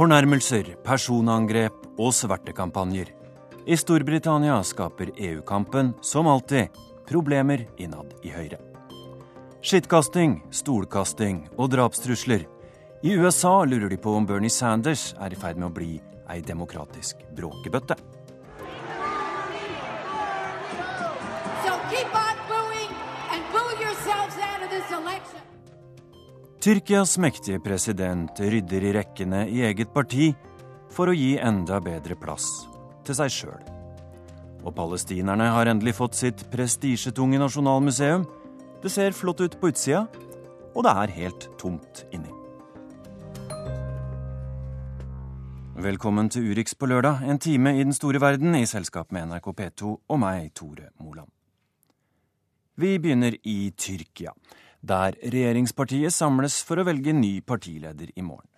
Fornærmelser, personangrep og svertekampanjer. I Storbritannia skaper EU-kampen, som alltid, problemer innad i Høyre. Skittkasting, stolkasting og drapstrusler. I USA lurer de på om Bernie Sanders er i ferd med å bli ei demokratisk bråkebøtte. Tyrkias mektige president rydder i rekkene i eget parti for å gi enda bedre plass til seg sjøl. Og palestinerne har endelig fått sitt prestisjetunge nasjonalmuseum. Det ser flott ut på utsida, og det er helt tomt inni. Velkommen til Urix på lørdag, en time i den store verden i selskap med NRK P2 og meg, Tore Moland. Vi begynner i Tyrkia, der regjeringspartiet samles for å velge ny partileder i morgen.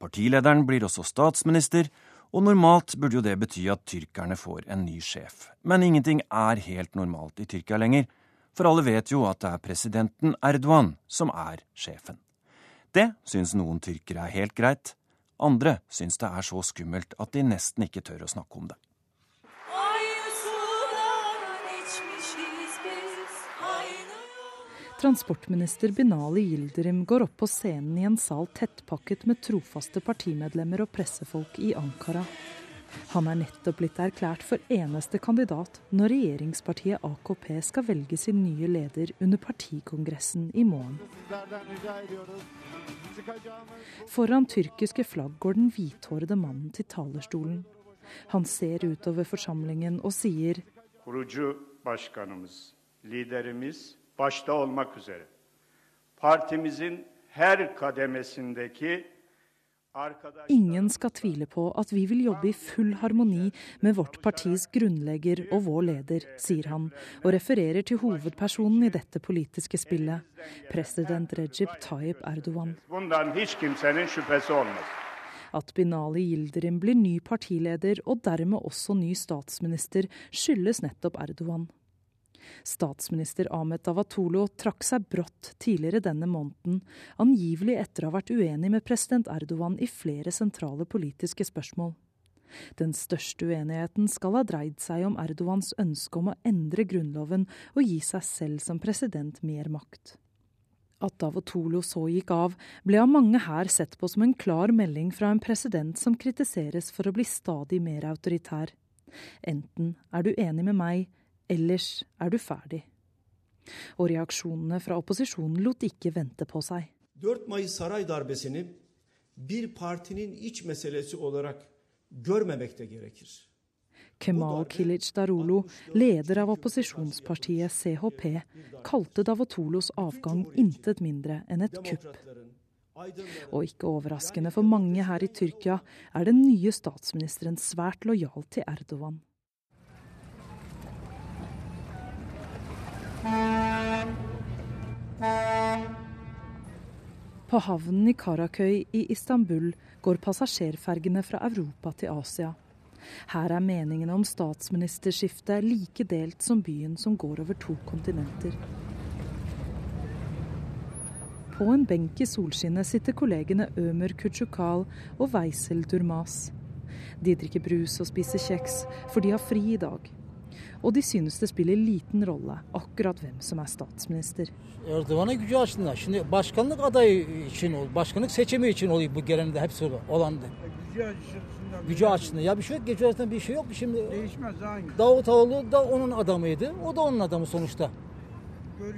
Partilederen blir også statsminister, og normalt burde jo det bety at tyrkerne får en ny sjef. Men ingenting er helt normalt i Tyrkia lenger, for alle vet jo at det er presidenten Erdogan som er sjefen. Det syns noen tyrkere er helt greit, andre syns det er så skummelt at de nesten ikke tør å snakke om det. Transportminister Binali Yildirim går opp på scenen i en sal tettpakket med trofaste partimedlemmer og pressefolk i Ankara. Han er nettopp blitt erklært for eneste kandidat når regjeringspartiet AKP skal velge sin nye leder under partikongressen i morgen. Foran tyrkiske flagg går den hvithårede mannen til talerstolen. Han ser utover forsamlingen og sier liderimiz başta olmak üzere partimizin her kademesindeki Ingen skal tvile på at vi vil jobbe i full harmoni med vårt partis grunnlegger og vår leder, sier han, og refererer til hovedpersonen i dette politiske spillet, president Recep Tayyip Erdogan. At Binali Yildirim blir ny partileder og dermed også ny statsminister, skyldes nettopp Erdogan. Statsminister Ahmed Davatolo trakk seg brått tidligere denne måneden, angivelig etter å ha vært uenig med president Erdogan i flere sentrale politiske spørsmål. Den største uenigheten skal ha dreid seg om Erdogans ønske om å endre grunnloven og gi seg selv som president mer makt. At Davotolo så gikk av, ble av mange her sett på som en klar melding fra en president som kritiseres for å bli stadig mer autoritær. Enten er du enig med meg, Ellers er du ferdig. Og reaksjonene fra opposisjonen lot ikke vente på seg. 4 Mayıs saray darbesini bir partinin iç meselesi olarak görmemekte gerekir. Kemal Kilic Darulu, leder av opposisjonspartiet CHP, kalte Davotolos avgang intet mindre enn et kupp. Og ikke overraskende for mange her i Tyrkia er den nye statsministeren svært lojal til Erdogan. På havnen i Karakøy i Istanbul går passasjerfergene fra Europa til Asia. Her er meningene om statsministerskiftet like delt som byen som går over to kontinenter. På en benk i solskinnet sitter kollegene Ømer Kutsjukal og Weisel Durmas. De drikker brus og spiser kjeks, for de har fri i dag. Og de synes det spiller liten rolle akkurat hvem som er statsminister. Erdoğan'a gücü açtığında. Şimdi başkanlık adayı için ol, başkanlık seçimi için oluyor bu gelende hepsi olandı. Gücü açtığında. Ya bir şey yok, gece arasında bir şey yok. Şimdi Değişmez aynı. Davutoğlu da onun adamıydı. O da onun adamı sonuçta.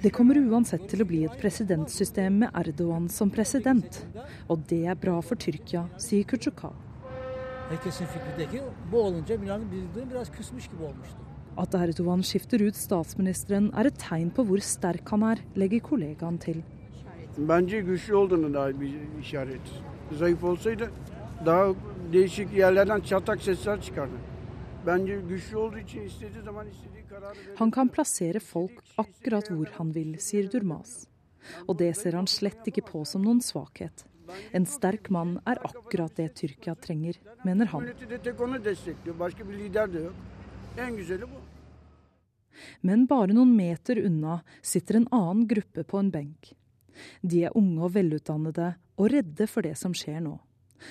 Det kommer uansett til å bli et presidentsystem med Erdogan som president. Og det er bra for Tyrkia, sier Kutsjukal. Herkesin fikrindeki bu olunca Milan'ın bildiğin biraz küsmüş gibi olmuştu. At Erdogan skifter ut statsministeren er et tegn på hvor sterk han er, legger kollegaen til. Han kan plassere folk akkurat hvor han vil, sier Durmas. Og det ser han slett ikke på som noen svakhet. En sterk mann er akkurat det Tyrkia trenger, mener han. En. Men bare noen meter unna sitter en annen gruppe på en benk. De er unge og velutdannede og redde for det som skjer nå.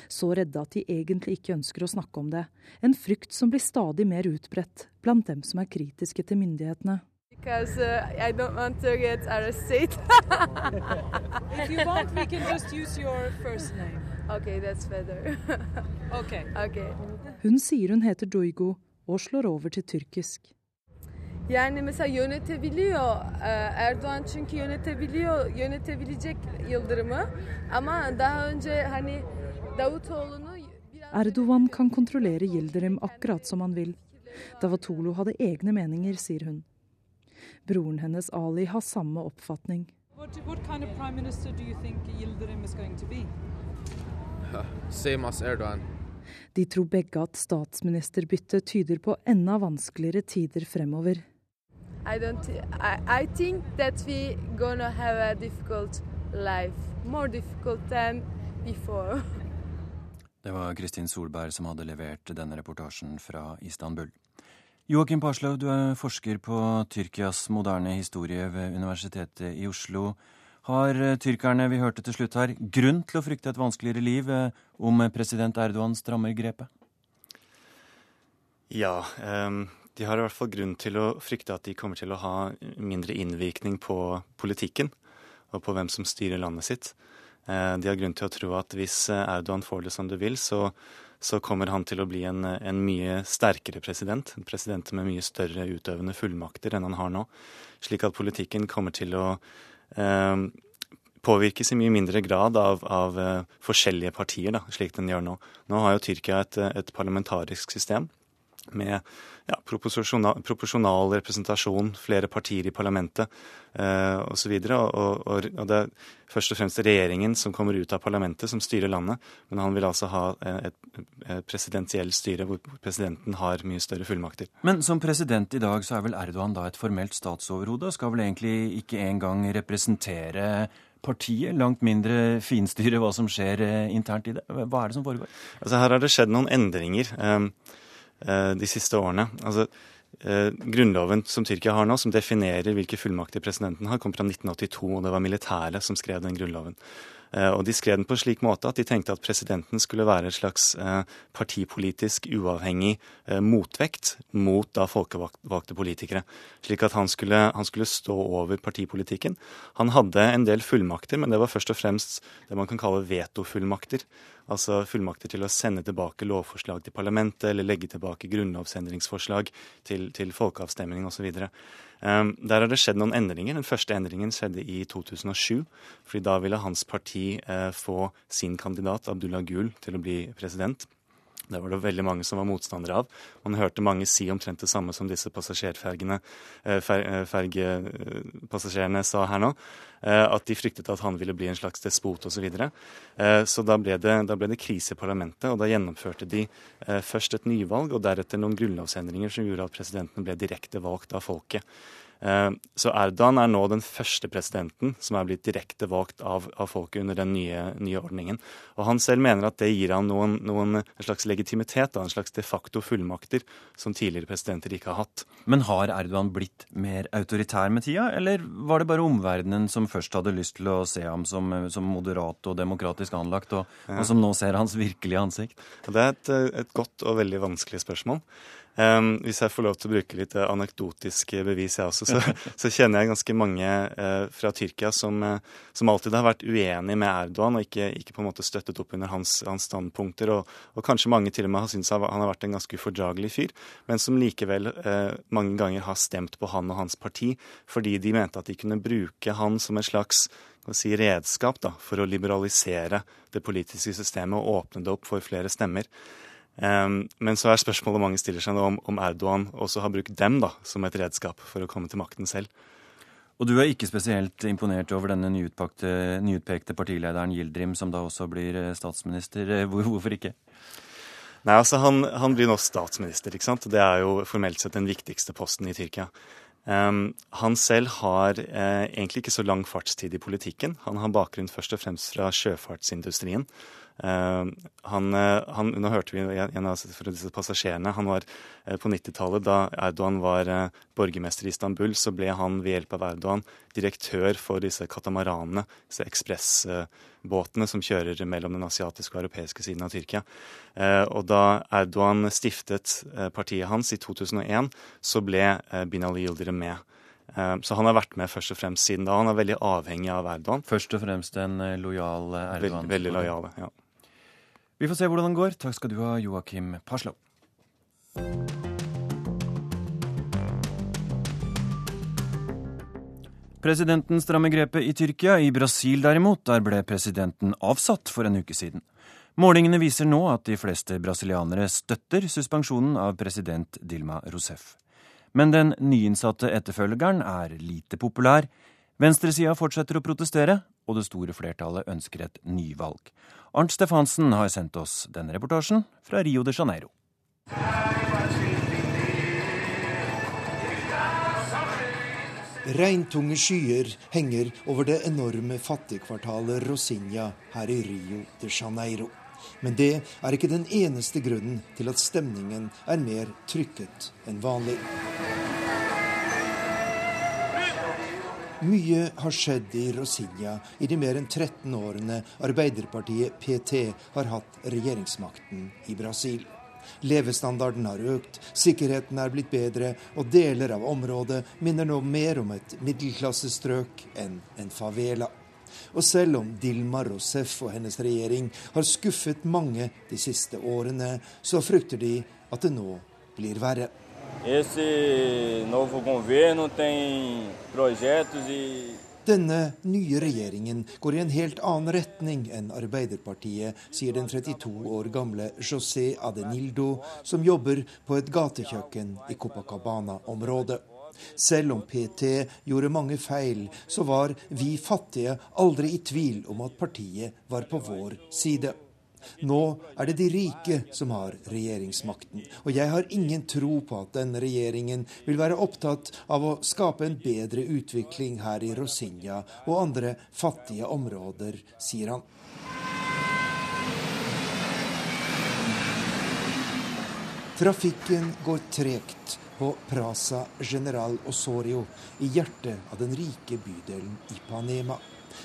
Så redde at de egentlig ikke ønsker å snakke om det. En frykt som blir stadig mer utbredt blant dem som er kritiske til myndighetene. Because uh, I don't want to get arrested. if you want, we can just use your first name. Okay, that's better. okay. okay. Hun sier hun heter Duygu og slår over til tyrkisk. Yani mesela yönetebiliyor Erdoğan çünkü yönetebiliyor yönetebilecek Yıldırım'ı ama daha önce hani Davutoğlu'nu Erdogan kan kontrollere Yildirim akkurat som han vil. Davutoglu hadde egne meninger, sier hun. Broren hennes Ali har samme oppfatning. What, what kind of prime minister do you think Yildirim is going to be? Same as Erdogan. De tror begge at statsministerbyttet tyder på enda vanskeligere tider fremover. I don't. I, I think that we gonna have a difficult life, more difficult than before. Det var Kristin Solberg som hadde levert denne reportasjen fra Istanbul. Joakim Parslov, du er forsker på Tyrkias moderne historie ved Universitetet i Oslo. Har eh, tyrkerne vi hørte til slutt her, grunn til å frykte et vanskeligere liv eh, om president Erdogan strammer grepet? Ja, um, de har i hvert fall grunn til å frykte at de kommer til å ha mindre innvirkning på politikken og på hvem som styrer landet sitt. Uh, de har grunn til å tro at hvis Erdogan får det som du vil, så, så kommer han til å bli en, en, mye sterkere president. En president med mye større utøvende fullmakter enn han har nå. Slik at politikken kommer til å eh, påvirkes i mye mindre grad av, av uh, forskjellige partier, da, slik den gjør nå. Nå har jo Tyrkia et, et parlamentarisk system med ja, proporsjonal, proporsjonal, representasjon, flere partier i parlamentet eh, osv. Og, og, og, og det er først og fremst regjeringen som kommer ut av parlamentet, som styrer landet. Men han vil altså ha et, et presidentielt styre hvor presidenten har mye større fullmakter. Men som president i dag så er vel Erdogan da et formelt statsoverhode, og skal vel egentlig ikke engang representere partiet, langt mindre finstyre hva som skjer eh, internt i det. Hva er det som foregår? Altså Her har det skjedd noen endringer. Eh, de siste årene. Altså, eh, Grunnloven som Tyrkia har nå, som definerer hvilke fullmakter presidenten har, kom fra 1982, og det var militæret som skrev den grunnloven. Eh, og de skrev den på en slik måte at de tenkte at presidenten skulle være et slags partipolitisk uavhengig motvekt mot da folkevalgte politikere. Slik at han skulle, han skulle, stå over partipolitikken. Han hadde en del fullmakter, men det var først og fremst det man kan kalle vetofullmakter. Altså fullmakter til å sende tilbake lovforslag til parlamentet, eller legge tilbake grunnlovsendringsforslag til, til folkeavstemning osv. Um, der har det skjedd noen endringer. Den første endringen skjedde i 2007. fordi da ville hans parti uh, få sin kandidat Abdullah Gul til å bli president. Det var det veldig mange som var motstandere av. Man hørte mange si omtrent det samme som disse passasjerfergene, eh, eh, fergepassasjerene sa her nå. Eh, at de fryktet at han ville bli en slags despot osv. Så, videre. så da ble, det, da ble det krise i parlamentet, og da gjennomførte de først et nyvalg og deretter noen grunnlovsendringer som gjorde at presidenten ble direkte valgt av folket. Eh, så Erdogan er nå den første presidenten som er blitt direkte valgt av, av folket under den nye, nye, ordningen. Og Han selv mener at det gir ham noen, noen, en slags legitimitet, en slags de facto fullmakter, som tidligere presidenter ikke har hatt. Men har Erdogan blitt mer autoritær med tida, eller var det bare omverdenen som først hadde lyst til å se ham som, som moderat og demokratisk anlagt, og, og, som nå ser hans virkelige ansikt? Det er et, et godt og veldig vanskelig spørsmål. Um, hvis jeg får lov til å bruke litt anekdotiske bevis, jeg også, så, så kjenner jeg ganske mange uh, fra Tyrkia som, uh, som, alltid har vært uenig med Erdogan og ikke, ikke, på en måte støttet opp under hans, hans standpunkter. Og, og, kanskje mange til og med har syntes han har vært en ganske ufordragelig fyr, men som likevel uh, mange ganger har stemt på han og hans parti fordi de mente at de kunne bruke han som en slags si, redskap da, for å liberalisere det politiske systemet og åpne det opp for flere stemmer. Men så er spørsmålet mange stiller seg nå om, om Erdogan også har brukt dem da, som et redskap for å komme til makten selv. Og du er ikke spesielt imponert over denne nyutpekte partilederen Gildrim, som da også blir eh, statsminister. Eh, hvorfor ikke? Nei, altså han, han, blir nå statsminister, ikke sant. Det er jo formelt sett den viktigste posten i Tyrkia. Um, han selv har eh, egentlig ikke så lang fartstid i politikken. Han har bakgrunn først og fremst fra sjøfartsindustrien. Uh, han, uh, han, nå hørte vi en av disse passasjerene. Han var uh, På 90-tallet, da Erdogan var borgermester i Istanbul, så ble han ved hjelp av Erdogan direktør for disse katamaranene, disse ekspressbåtene som kjører mellom den asiatiske og europeiske siden av Tyrkia. Og da Erdogan stiftet partiet hans i 2001, så ble Binali Yildirim med. Så han har vært med først og fremst siden da. Han er veldig avhengig av Erdogan. Først og fremst en lojal Erdogan? Veldig, veldig lojal, ja. Vi får se hvordan den går. Takk skal du ha, Joakim Paslow. Presidenten strammer grepet i Tyrkia. I Brasil derimot, der ble presidenten avsatt for en uke siden. Målingene viser nå at de fleste brasilianere støtter suspensjonen av president Dilma Rousef. Men den nyinnsatte etterfølgeren er lite populær. Venstresida fortsetter å protestere, og det store flertallet ønsker et nyvalg. Arnt Stefansen har sendt oss denne reportasjen fra Rio de Janeiro. Regntunge skyer henger over det enorme fattigkvartalet Rosinha her i Rio de Janeiro. Men det er ikke den eneste grunnen til at stemningen er mer trykket enn vanlig. Mye har skjedd i Rosinia i de mer enn 13 årene Arbeiderpartiet PT har hatt regjeringsmakten i Brasil. Levestandarden har økt, sikkerheten er blitt bedre, og deler av området minner nå mer om et middelklassestrøk enn en favela. Og selv om Dilma Rousef og hennes regjering har skuffet mange de siste årene, så frykter de at det nå blir verre. Esse novo governo tem projetos e denne nye regjeringen går i en helt annen retning enn Arbeiderpartiet, sier den 32 år gamle José Adenildo, som jobber på et gatekjøkken i Copacabana-området. Selv om PT gjorde mange feil, så var vi fattige aldri i tvil om at partiet var på vår side. Nå er det de rike som har regjeringsmakten, og jeg har ingen tro på at denne regjeringen vil være opptatt av å skape en bedre utvikling her i Rosinja og andre fattige områder, sier han. Trafikken går tregt på Praza General Osorio i hjertet av den rike bydelen Ipanema.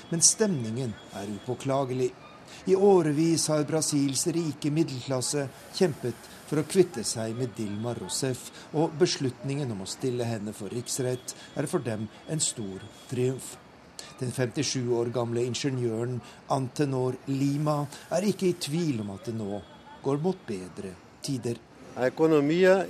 Men stemningen er upåklagelig. I årevis har Brasils rike middelklasse kjempet for å kvitte seg med Dilma Rousef, og beslutningen om å stille henne for riksrett er for dem en stor triumf. Den 57 år gamle ingeniøren Antenor Lima er ikke i tvil om at det nå går mot bedre tider. Økonomien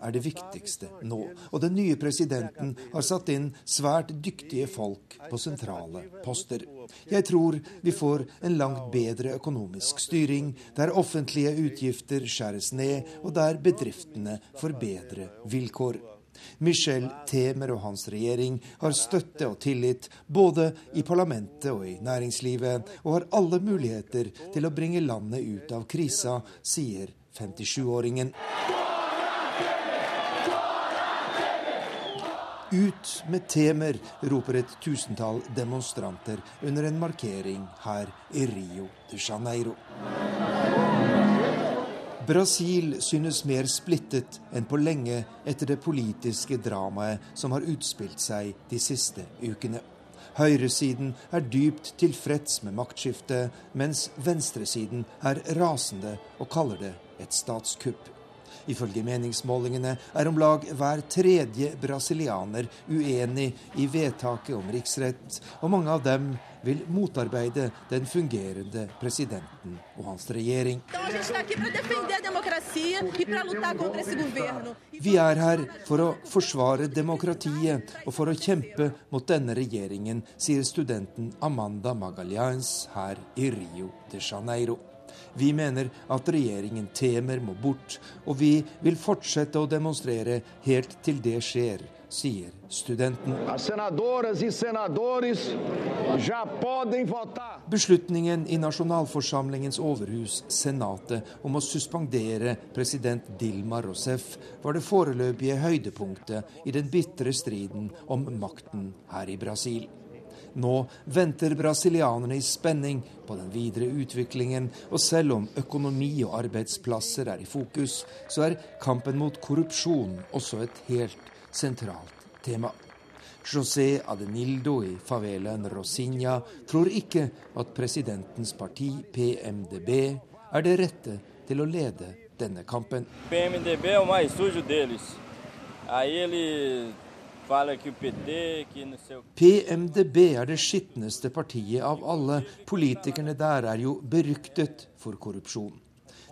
er det viktigste nå, og den nye presidenten har satt inn svært dyktige folk på sentrale poster. Jeg tror vi får en langt bedre økonomisk styring, der offentlige utgifter skjæres ned, og der bedriftene får bedre vilkår. Michel Temer og hans regjering har støtte og tillit både i parlamentet og i næringslivet, og har alle muligheter til å bringe landet ut av krisa, sier 57-åringen. Ut med Temer, roper et tusentall demonstranter under en markering her i Rio de Janeiro. Brasil synes mer splittet enn på lenge etter det politiske dramaet som har utspilt seg de siste ukene. Høyresiden er dypt tilfreds med maktskiftet, mens venstresiden er rasende og kaller det et statskupp. Ifølge meningsmålingene er om lag hver tredje brasilianer uenig i vedtaket om riksrett, og mange av dem vil motarbeide den fungerende presidenten og hans regjering. Vi er her for å forsvare demokratiet og for å kjempe mot denne regjeringen, sier studenten Amanda Magalhães her i Rio de Janeiro. Vi mener at regjeringen Temer må bort, og vi vil fortsette å demonstrere helt til det skjer, sier studenten. Beslutningen i nasjonalforsamlingens overhus, Senatet, om å suspendere president Dilma Rousef var det foreløpige høydepunktet i den bitre striden om makten her i Brasil. Nå venter brasilianerne i spenning på den videre utviklingen, og selv om økonomi og arbeidsplasser er i fokus, så er kampen mot korrupsjon også et helt sentralt tema. José Adenildo i favelaen Rosinha tror ikke at presidentens parti, PMDB, er det rette til å lede denne kampen. PMDB er det mest suje deles. Aí ele PMDB er det skitneste partiet av alle. Politikerne der er jo beryktet for korrupsjon.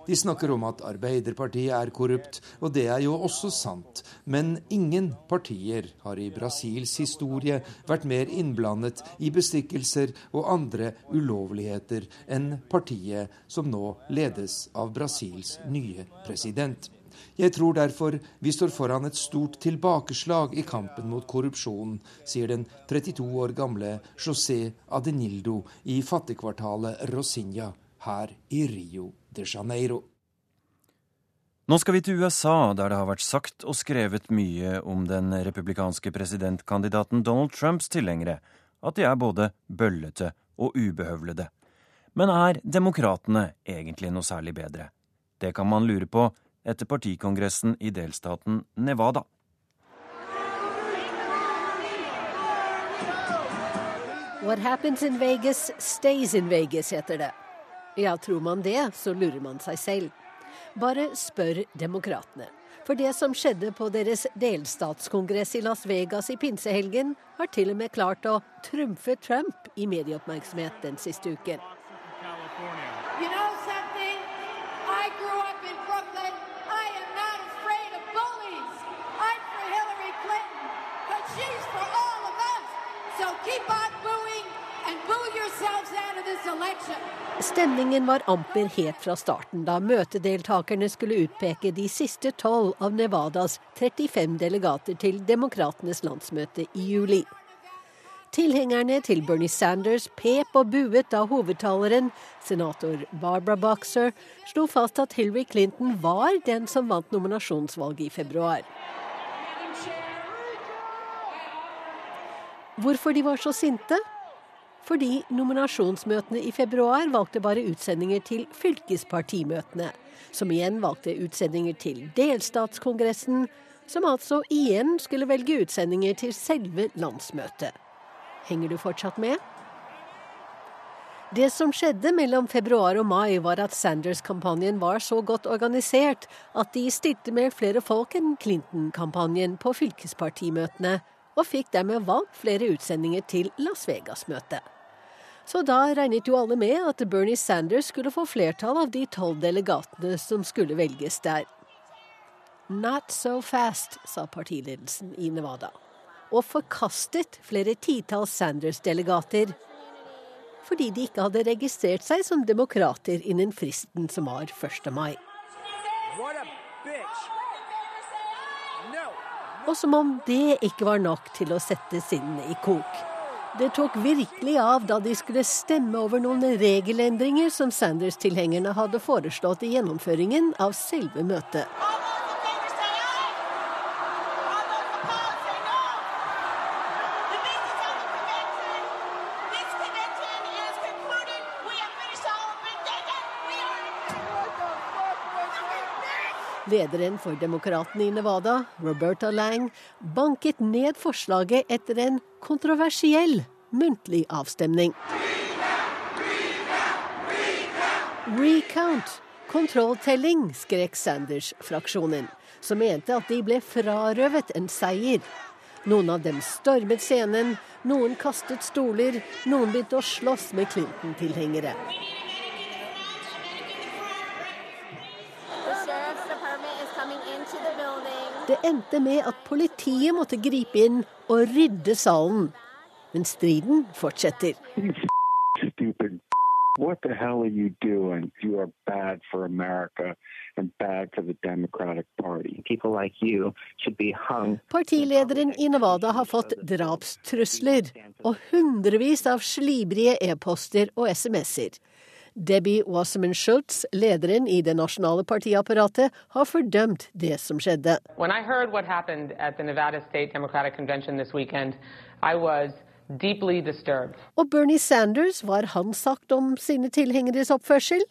De snakker om at Arbeiderpartiet er korrupt, og det er jo også sant. Men ingen partier har i Brasils historie vært mer innblandet i bestikkelser og andre ulovligheter enn partiet som nå ledes av Brasils nye president. Jeg tror derfor vi står foran et stort tilbakeslag i kampen mot korrupsjon, sier den 32 år gamle José Adenildo i fattigkvartalet Rosinha her i Rio de Janeiro. Nå skal vi til USA, der det har vært sagt og skrevet mye om den republikanske presidentkandidaten Donald Trumps tilhengere, at de er både bøllete og ubehøvlede. Men er demokratene egentlig noe særlig bedre? Det kan man lure på etter partikongressen i delstaten Nevada. What happens in Vegas stays in Vegas, heter det. Ja, tror man det, så lurer man seg selv. Bare spør demokratene. For det som skjedde på deres delstatskongress i Las Vegas i pinsehelgen, har til og med klart å trumfe Trump i medieoppmerksomhet den siste uken. Stemningen var amper helt fra starten da møtedeltakerne skulle utpeke de siste tolv av Nevadas 35 delegater til Demokratenes landsmøte i juli. Tilhengerne til Bernie Sanders pep og buet da hovedtaleren, senator Barbara Boxer, slo fast at Hillary Clinton var den som vant nominasjonsvalget i februar. Hvorfor de var så sinte? Fordi nominasjonsmøtene i februar valgte bare utsendinger til fylkespartimøtene, som igjen valgte utsendinger til delstatskongressen, som altså igjen skulle velge utsendinger til selve landsmøtet. Henger du fortsatt med? Det som skjedde mellom februar og mai, var at Sanders-kampanjen var så godt organisert at de stilte med flere folk enn Clinton-kampanjen på fylkespartimøtene, og fikk dermed valgt flere utsendinger til Las Vegas-møtet. Så da regnet jo alle med at Bernie Sanders skulle få flertall av de tolv delegatene som skulle velges der. Not so fast, sa partiledelsen i Nevada, og forkastet flere titalls Sanders-delegater fordi de ikke hadde registrert seg som demokrater innen fristen som var 1. mai. Og som om det ikke var nok til å sette sinnene i kok. Det tok virkelig av da de skulle stemme over noen regelendringer som Sanders-tilhengerne hadde foreslått i gjennomføringen av selve møtet. Lederen for Demokratene i Nevada, Roberta Lang, banket ned forslaget etter en kontroversiell muntlig avstemning. Recount, kontrolltelling, skrek Sanders-fraksjonen, som mente at de ble frarøvet en seier. Noen av dem stormet scenen, noen kastet stoler, noen begynte å slåss med Clinton-tilhengere. Det endte med at politiet måtte gripe inn og rydde salen. Men striden fortsetter. What the hell are you doing? You are bad for America and bad for the Democratic Party. People like you should be hung. Partilederen i Nevada har fått drapstrusler og hundrevis av slibrige e-poster og SMS-er. Debbie Wasserman Schultz, lederen i det nasjonale partiapparatet, har fordømt det som skjedde. When I heard what happened at the Nevada State Democratic Convention this weekend, I Og Bernie Sanders, hva har han sagt om sine tilhengeres oppførsel?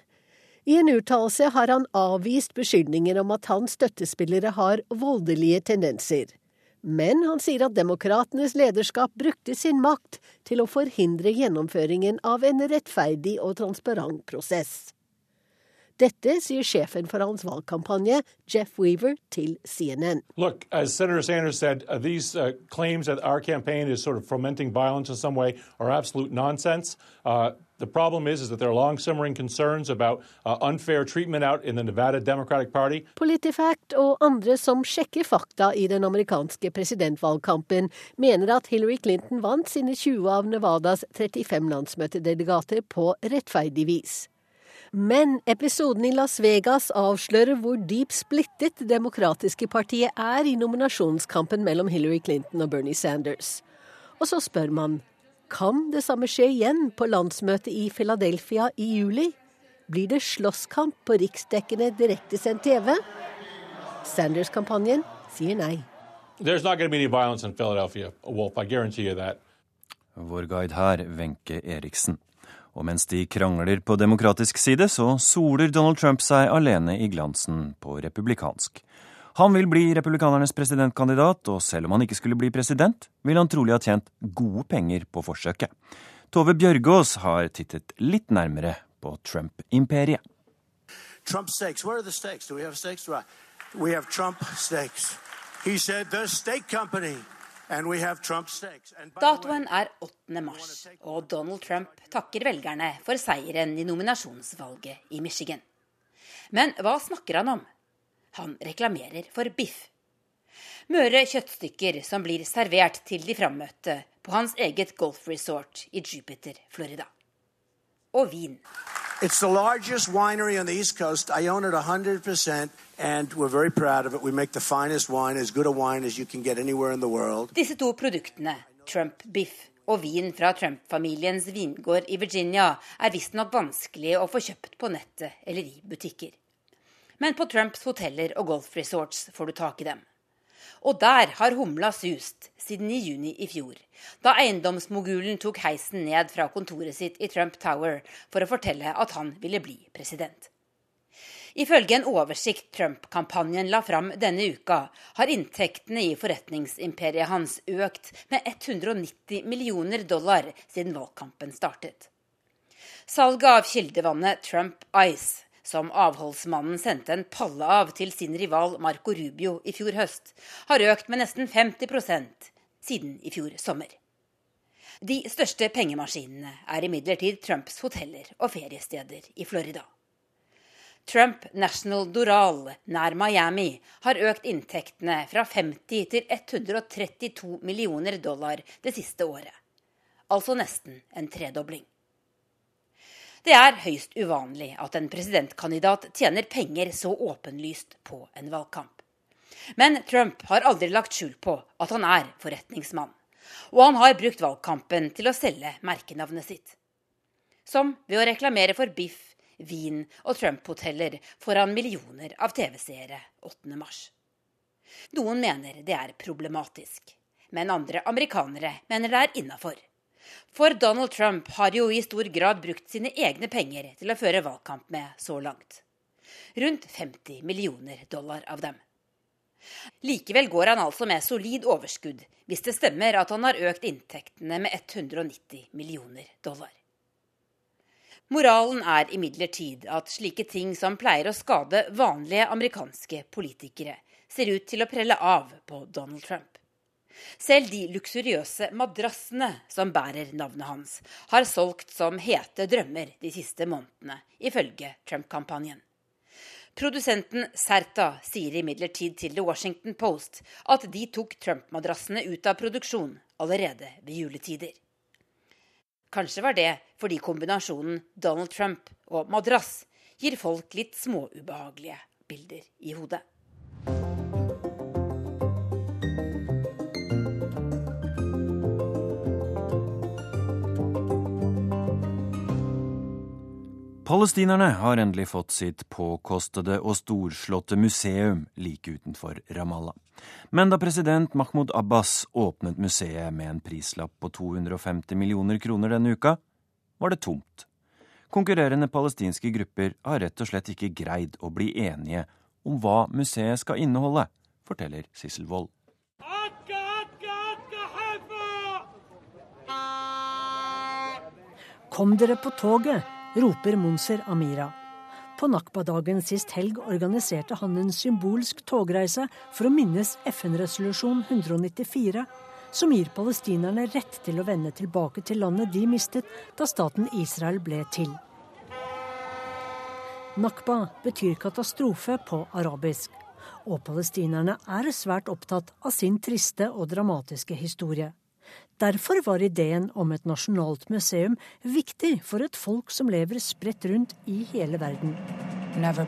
I en uttalelse har han avvist beskyldninger om at hans støttespillere har voldelige tendenser. Men han sier at demokratenes lederskap brukte sin makt til å forhindre gjennomføringen av en rettferdig og transparent prosess. Dette sier sjefen for hans valgkampanje, Jeff Weaver, til CNN. Look, as Senator Sanders said, uh, these uh, claims that our campaign is sort of fomenting violence in some way are absolute nonsense. Uh, the problem is, is that there are long simmering concerns about uh, unfair treatment out in the Nevada Democratic Party. Politifact og andre som sjekker fakta i den amerikanske presidentvalgkampen, mener at Hillary Clinton vant sine 20 av Nevadas 35 landsmøtedelegater på rettferdig vis. Men episoden i Las Vegas avslører hvor dypt splittet Det demokratiske partiet er i nominasjonskampen mellom Hillary Clinton og Bernie Sanders. Og så spør man kan det samme skje igjen på landsmøtet i Philadelphia i juli? Blir det slåsskamp på riksdekkende direktesendt TV? Sanders-kampanjen sier nei. Vår guide her, Wenche Eriksen. Og mens de krangler på demokratisk side, så soler Donald Trump seg alene i glansen på republikansk. Han vil bli republikanernes presidentkandidat, og selv om han ikke skulle bli president, vil han trolig ha tjent gode penger på forsøket. Tove Bjørgaas har tittet litt nærmere på Trump-imperiet. Trump steaks. Where are the steaks? Do we have steaks? We have Trump steaks. He said the steak company. Datoen er 8. mars, og Donald Trump takker velgerne for seieren i nominasjonsvalget i Michigan. Men hva snakker han om? Han reklamerer for biff. Møre kjøttstykker som blir servert til de frammøtte på hans eget golfresort i Jupiter, Florida. Og vin. It's the largest winery on the East Coast. I own it 100%, and we're very proud of it. We make the finest wine, as good a wine as you can get anywhere in the world. Disse to produktene, Trump Biff og vin fra Trump-familiens vingård i Virginia, er visstnok vanskelig å få kjøpt på nettet eller i butikker. Men på Trumps hoteller og golfresorts får du tak i dem. Og der har humla sust siden i juni i fjor, da eiendomsmogulen tok heisen ned fra kontoret sitt i Trump Tower for å fortelle at han ville bli president. Ifølge en oversikt Trump-kampanjen la fram denne uka, har inntektene i forretningsimperiet hans økt med 190 millioner dollar siden valgkampen startet. Salget av kildevannet Trump Ice som avholdsmannen sendte en palle av til sin rival Marco Rubio i fjor høst, har økt med nesten 50% siden i fjor sommer. De største pengemaskinene er imidlertid Trumps hoteller og feriesteder i Florida. Trump National Doral nær Miami har økt inntektene fra 50 til 132 millioner dollar det siste året. Altså nesten en tredobling. Det er høyst uvanlig at en presidentkandidat tjener penger så åpenlyst på en valgkamp. Men Trump har aldri lagt skjul på at han er forretningsmann. Og han har brukt valgkampen til å selge merkenavnet sitt. Som ved å reklamere for biff, vin og Trump-hoteller foran millioner av TV-seere 8.3. Noen mener det er problematisk, men andre amerikanere mener det er innafor. For Donald Trump har jo i stor grad brukt sine egne penger til å føre valgkamp med så langt. Rundt 50 millioner dollar av dem. Likevel går han altså med solid overskudd, hvis det stemmer at han har økt inntektene med 190 millioner dollar. Moralen er imidlertid at slike ting som pleier å skade vanlige amerikanske politikere, ser ut til å prelle av på Donald Trump. Selv de luksuriøse madrassene som bærer navnet hans, har solgt som hete drømmer de siste månedene, ifølge Trump-kampanjen. Produsenten Serta sier imidlertid til The Washington Post at de tok Trump-madrassene ut av produksjon allerede ved juletider. Kanskje var det fordi kombinasjonen Donald Trump og madrass gir folk litt småubehagelige bilder i hodet. Palestinerne har endelig fått sitt påkostede og storslåtte museum like utenfor Ramallah. Men da president Mahmoud Abbas åpnet museet med en prislapp på 250 millioner kroner denne uka, var det tomt. Konkurrerende palestinske grupper har rett og slett ikke greid å bli enige om hva museet skal inneholde, forteller Sissel Wold. Kom dere på toget, roper Monser Amira. På Nakba-dagen sist helg organiserte han en symbolsk togreise for å minnes FN-resolusjon 194, som gir palestinerne rett til å vende tilbake til landet de mistet da staten Israel ble til. Nakba betyr katastrofe på arabisk, og palestinerne er svært opptatt av sin triste og dramatiske historie. Derfor var ideen om et nasjonalt museum viktig for et folk som lever spredt rundt i hele verden. Like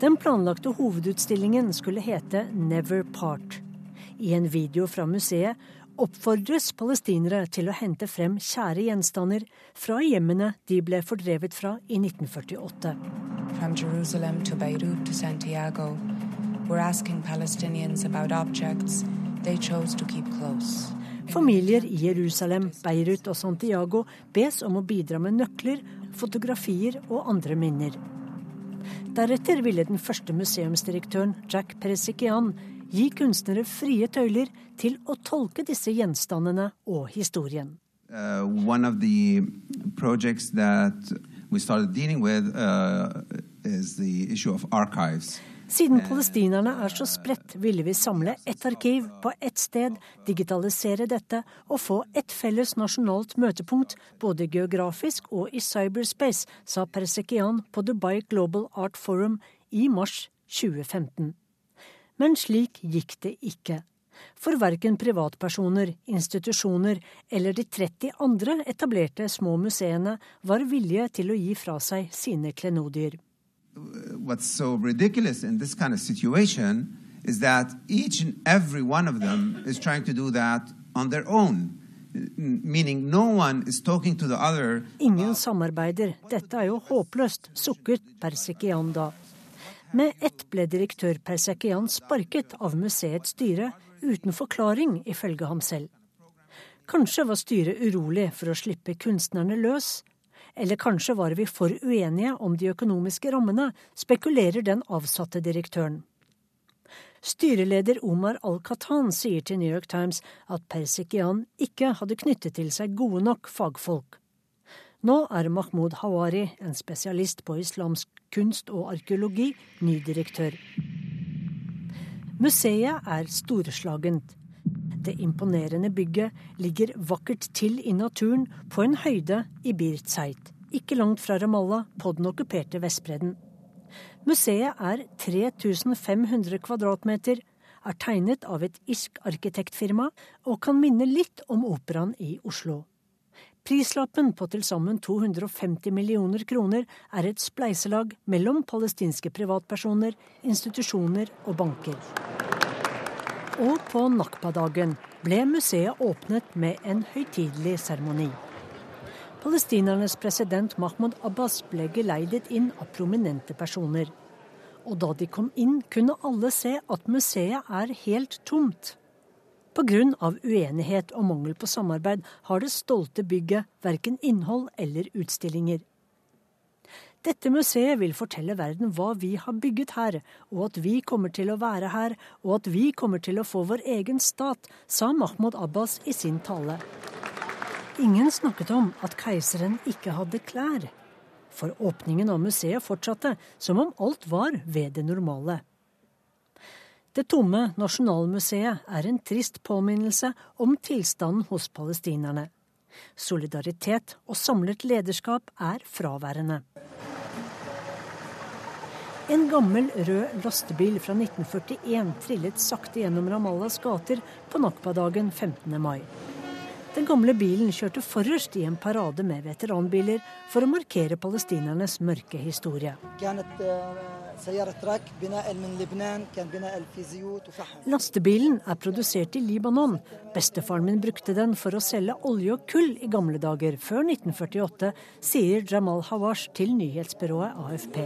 Den planlagte hovedutstillingen skulle hete Never Part. I en video fra museet oppfordres palestinere til å hente frem kjære gjenstander fra hjemmene de ble fordrevet fra i 1948. From Jerusalem to Beirut to Santiago, we're asking Palestinians about objects Familier i Jerusalem, Beirut og Santiago bes om å bidra med nøkler, fotografier og andre minner. Deretter ville den første museumsdirektøren, Jack Peresikian, gi kunstnere frie tøyler til å tolke disse gjenstandene og historien. Uh, one of the projects that we started dealing with uh, is the issue of archives. Siden palestinerne er så spredt, ville vi samle ett arkiv på ett sted, digitalisere dette og få ett felles nasjonalt møtepunkt, både geografisk og i cyberspace, sa Persekian på Dubai Global Art Forum i mars 2015. Men slik gikk det ikke. For verken privatpersoner, institusjoner eller de 30 andre etablerte små museene var villige til å gi fra seg sine klenodier what's so ridiculous in this kind of situation is that each and every one of them is trying to do that on their own. Meaning no one is talking to the other. Ingen samarbeider. Dette er jo håpløst, sukket Persekian da. Med ett ble direktør Persekian sparket av museets styre uten forklaring, ifølge ham selv. Kanskje var styret urolig for å slippe kunstnerne løs, eller kanskje var vi for uenige om de økonomiske rammene, spekulerer den avsatte direktøren. Styreleder Omar al-Katan sier til New York Times at Persikian ikke hadde knyttet til seg gode nok fagfolk. Nå er Mahmoud Hawari, en spesialist på islamsk kunst og arkeologi, ny direktør. Museet er storslagent. Det imponerende bygget ligger vakkert til i naturen på en høyde i birtseit, ikke langt fra Ramallah på den okkuperte Vestbredden. Museet er 3500 kvadratmeter, er tegnet av et irsk arkitektfirma og kan minne litt om operaen i Oslo. Prislappen på til sammen 250 millioner kroner er et spleiselag mellom palestinske privatpersoner, institusjoner og banker. Og på Nakba-dagen ble museet åpnet med en høytidelig seremoni. Palestinernes president Mahmoud Abbas ble geleidet inn av prominente personer. Og da de kom inn, kunne alle se at museet er helt tomt. Pga. uenighet og mangel på samarbeid har det stolte bygget verken innhold eller utstillinger. Dette museet vil fortelle verden hva vi har bygget her, og at vi kommer til å være her, og at vi kommer til å få vår egen stat, sa Mahmoud Abbas i sin tale. Ingen snakket om at keiseren ikke hadde klær. For åpningen av museet fortsatte som om alt var ved det normale. Det tomme Nasjonalmuseet er en trist påminnelse om tilstanden hos palestinerne. Solidaritet og samlet lederskap er fraværende. En gammel rød lastebil fra 1941 trillet sakte gjennom Ramallas gater på Nakba-dagen 15. mai. Den gamle bilen kjørte forrest i en parade med veteranbiler for å markere palestinernes mørke historie. Lastebilen er produsert i Libanon. Bestefaren min brukte den for å selge olje og kull i gamle dager, før 1948, sier Jamal Hawash til nyhetsbyrået AFP.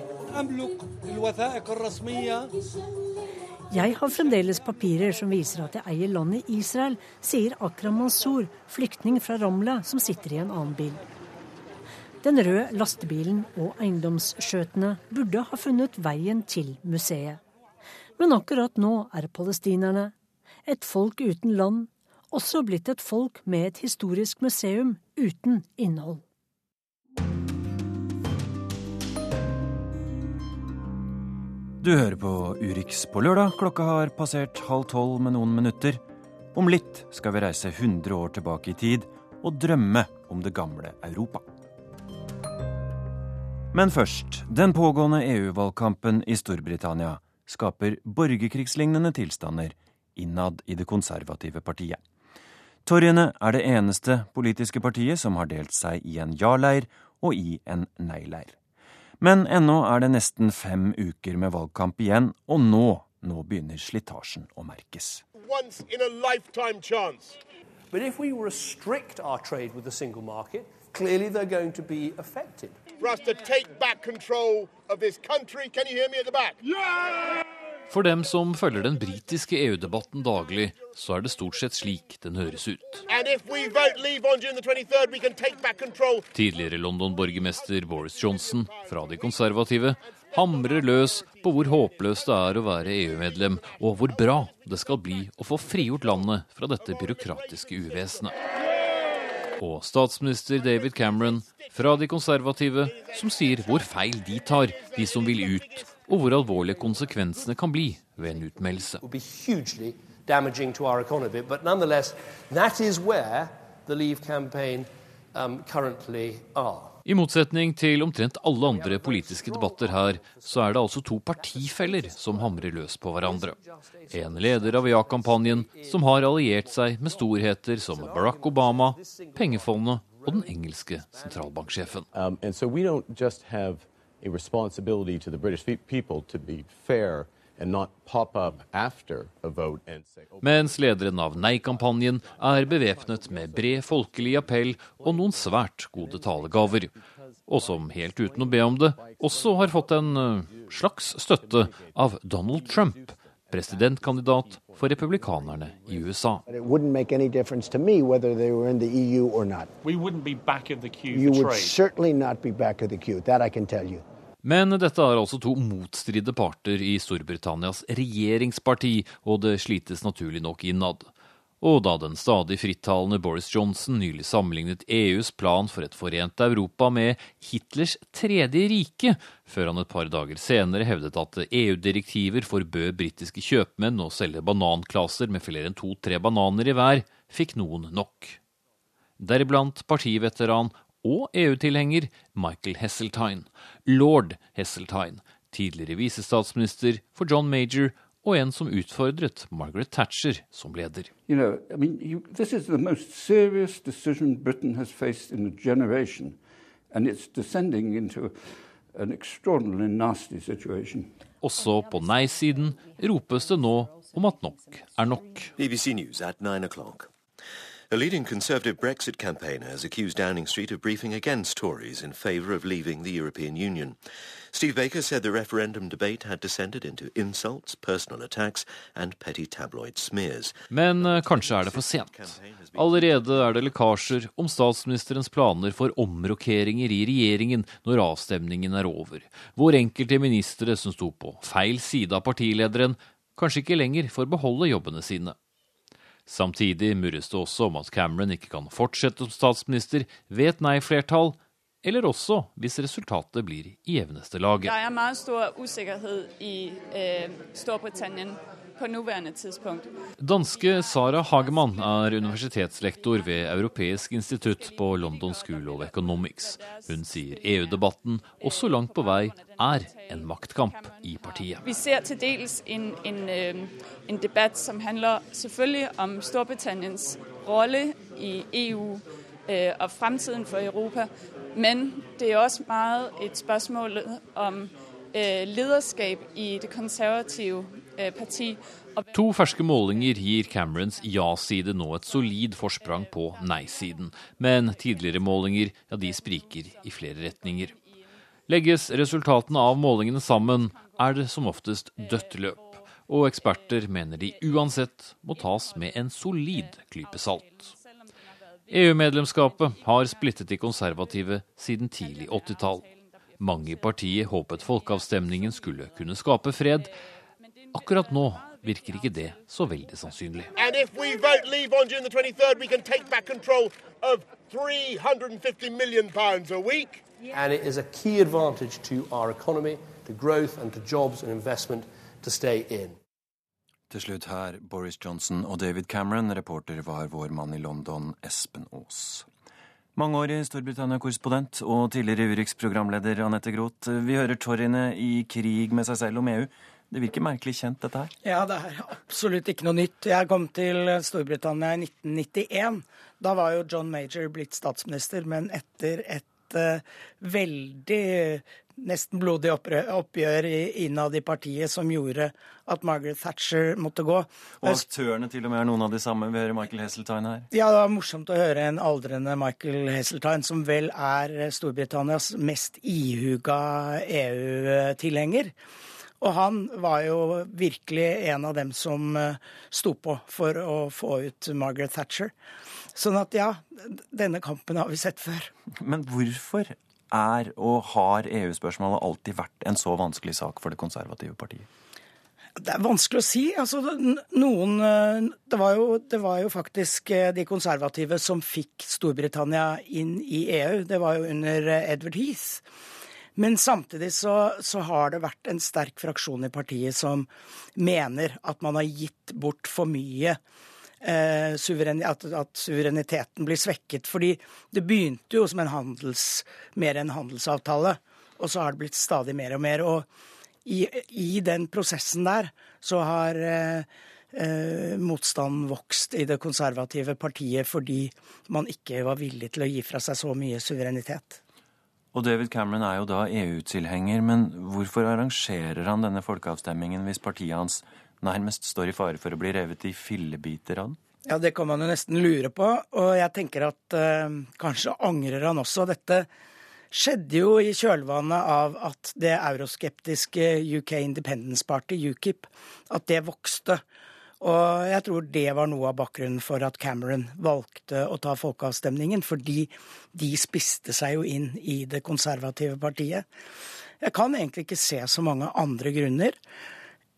Jeg har fremdeles papirer som viser at jeg eier landet Israel, sier Akram Mansour, flyktning fra Ramla som sitter i en annen bil. Den røde lastebilen og eiendomsskjøtene burde ha funnet veien til museet. Men akkurat nå er palestinerne, et folk uten land, også blitt et folk med et historisk museum uten innhold. Du hører på Urix på lørdag. Klokka har passert halv tolv med noen minutter. Om litt skal vi reise 100 år tilbake i tid og drømme om det gamle Europa. Men først. Den pågående EU-valgkampen i Storbritannia skaper borgerkrigslignende tilstander innad i det konservative partiet. Torgene er det eneste politiske partiet som har delt seg i en ja-leir og i en nei-leir. Men ennå er det nesten fem uker med valgkamp igjen, og nå, nå begynner slitasjen å merkes. But if we restrict our trade with the single market, clearly they're going to be affected. For us to take back control of this country. Can you hear me at the back? Yeah! For dem som følger den britiske EU-debatten daglig, så er det stort sett slik den høres ut. Tidligere London-borgermester Boris Johnson fra de konservative hamrer løs på hvor håpløst det er å være EU-medlem, og hvor bra det skal bli å få frigjort landet fra dette byråkratiske uvesenet og statsminister David Cameron fra de konservative, som sier hvor feil de tar, de som vil ut, og hvor alvorlige konsekvensene kan bli ved en utmeldelse. Um, I motsetning til omtrent alle andre politiske debatter her, så er det altså to partifeller som hamrer løs på hverandre. En leder av ja-kampanjen som har alliert seg med storheter som Barack Obama, pengefondet og den engelske sentralbanksjefen. Um, so a responsibility to the British people to be fair mens lederen av Nei-kampanjen er bevæpnet med bred folkelig appell og noen svært gode talegaver. Og som helt uten å be om det, også har fått en eh, slags støtte av Donald Trump, presidentkandidat for republikanerne i USA. det you would certainly not be back of the queue. That I can tell you. Men dette er altså to motstridende parter i Storbritannias regjeringsparti, og det slites naturlig nok innad. Og da den stadig frittalende Boris Johnson nylig sammenlignet EUs plan for et forent Europa med Hitlers tredje rike, før han et par dager senere hevdet at EU-direktiver forbød britiske kjøpmenn å selge bananklaser med flere enn to-tre bananer i hver, fikk noen nok. Deriblant partiveteran og EU-tilhenger Michael Hesseltine, lord Hesseltine, tidligere visestatsminister for John Major og en som utfordret Margaret Thatcher som leder. You know, I mean, you, this is the most serious decision Britain has faced in a generation, and it's descending into an extraordinarily nasty situation. Også på nei-siden ropes det nå om at nok er nok. BBC News at 9 o'clock. A leading Conservative Brexit campaigner has accused Downing Street of briefing against Tories in favour of leaving the European Union. Steve Baker said the referendum debate had descended into insults, personal attacks and petty tabloid smears. Men uh, kanskje er det for sent. Allerede er det lekkasjer om statsministerens planer for omrokeringer i regjeringen når avstemningen er over, hvor enkelte ministre som sto på feil side av partilederen, kanskje ikke lenger får beholde jobbene sine. Samtidig murres det også om at Cameron ikke kan fortsette som statsminister ved et nei-flertall, eller også hvis resultatet blir i jevneste laget. Det er meget stor usikkerhet i eh, Storbritannia på nåværende tidspunkt. Danske Sara Hagemann er universitetslektor ved Europeisk institutt på London School of Economics. Hun sier EU-debatten også langt på vei er en maktkamp i partiet. Vi ser til dels en, en, en debatt som handler selvfølgelig om Storbritanniens rolle i EU øh, og fremtiden for Europa. Men det er også meget et spørsmål om øh, lederskap i det konservative øh, parti. To ferske målinger gir Camerons ja-side nå et solid forsprang på nei-siden. Men tidligere målinger ja, de spriker i flere retninger. Legges resultatene av målingene sammen, er det som oftest dødt løp. Og eksperter mener de uansett må tas med en solid klype salt. EU-medlemskapet har splittet de konservative siden tidlig 80-tall. Mange i partiet håpet folkeavstemningen skulle kunne skape fred. Akkurat nå virker ikke det så veldig sannsynlig. And it is a key advantage to our economy, to growth and to jobs and investment to stay in. Til slutt her Boris Johnson og David Cameron. Reporter var vår mann i London, Espen Aas. Mangeårig Storbritannia-korrespondent og tidligere Urix-programleder Anette Groth. Vi hører Torrine i krig med seg selv om EU. Det virker merkelig kjent, dette her? Ja, det er absolutt ikke noe nytt. Jeg kom til Storbritannia i 1991. Da var jo John Major blitt statsminister, men etter et uh, veldig nesten blodig oppgjør innad i partiet som gjorde at Margaret Thatcher måtte gå. Og aktørene til og med er noen av de samme. Vi hører Michael Heseltine her. Ja, det var morsomt å høre en aldrende Michael Heseltine, som vel er Storbritannias mest ihuga EU-tilhenger. Og han var jo virkelig en av dem som eh, sto på for å få ut Margaret Thatcher. Sånn at ja, denne kampen har vi sett før. Men hvorfor er og har EU-spørsmålet alltid vært en så vanskelig sak for det konservative partiet? Det er vanskelig å si. Altså, noen eh, det var, jo, det var, jo, faktisk eh, de konservative som fikk Storbritannia inn i EU. Det var jo under Edward Heath. Men samtidig så, så, har det vært en sterk fraksjon i partiet som mener at man har gitt bort for mye eh, at, suvereniteten blir svekket. Fordi det begynte jo som en handels, mer en handelsavtale, og så har det blitt stadig mer og mer. Og i, i den prosessen der så har eh, eh, motstanden vokst i det konservative partiet fordi man ikke var villig til å gi fra seg så mye suverenitet. Og David Cameron er jo da EU-tilhenger, men hvorfor arrangerer han denne folkeavstemmingen hvis partiet hans nærmest står i fare for å bli revet i fillebiter av den? Ja, det kan man jo nesten lure på. Og jeg tenker at eh, kanskje angrer han også. Dette skjedde jo i kjølvannet av at det euroskeptiske UK Independence Party, UKIP, at det vokste. Og jeg tror det var noe av bakgrunnen for at Cameron valgte å ta folkeavstemningen, fordi de spiste seg jo inn i det konservative partiet. Jeg kan egentlig ikke se så mange andre grunner.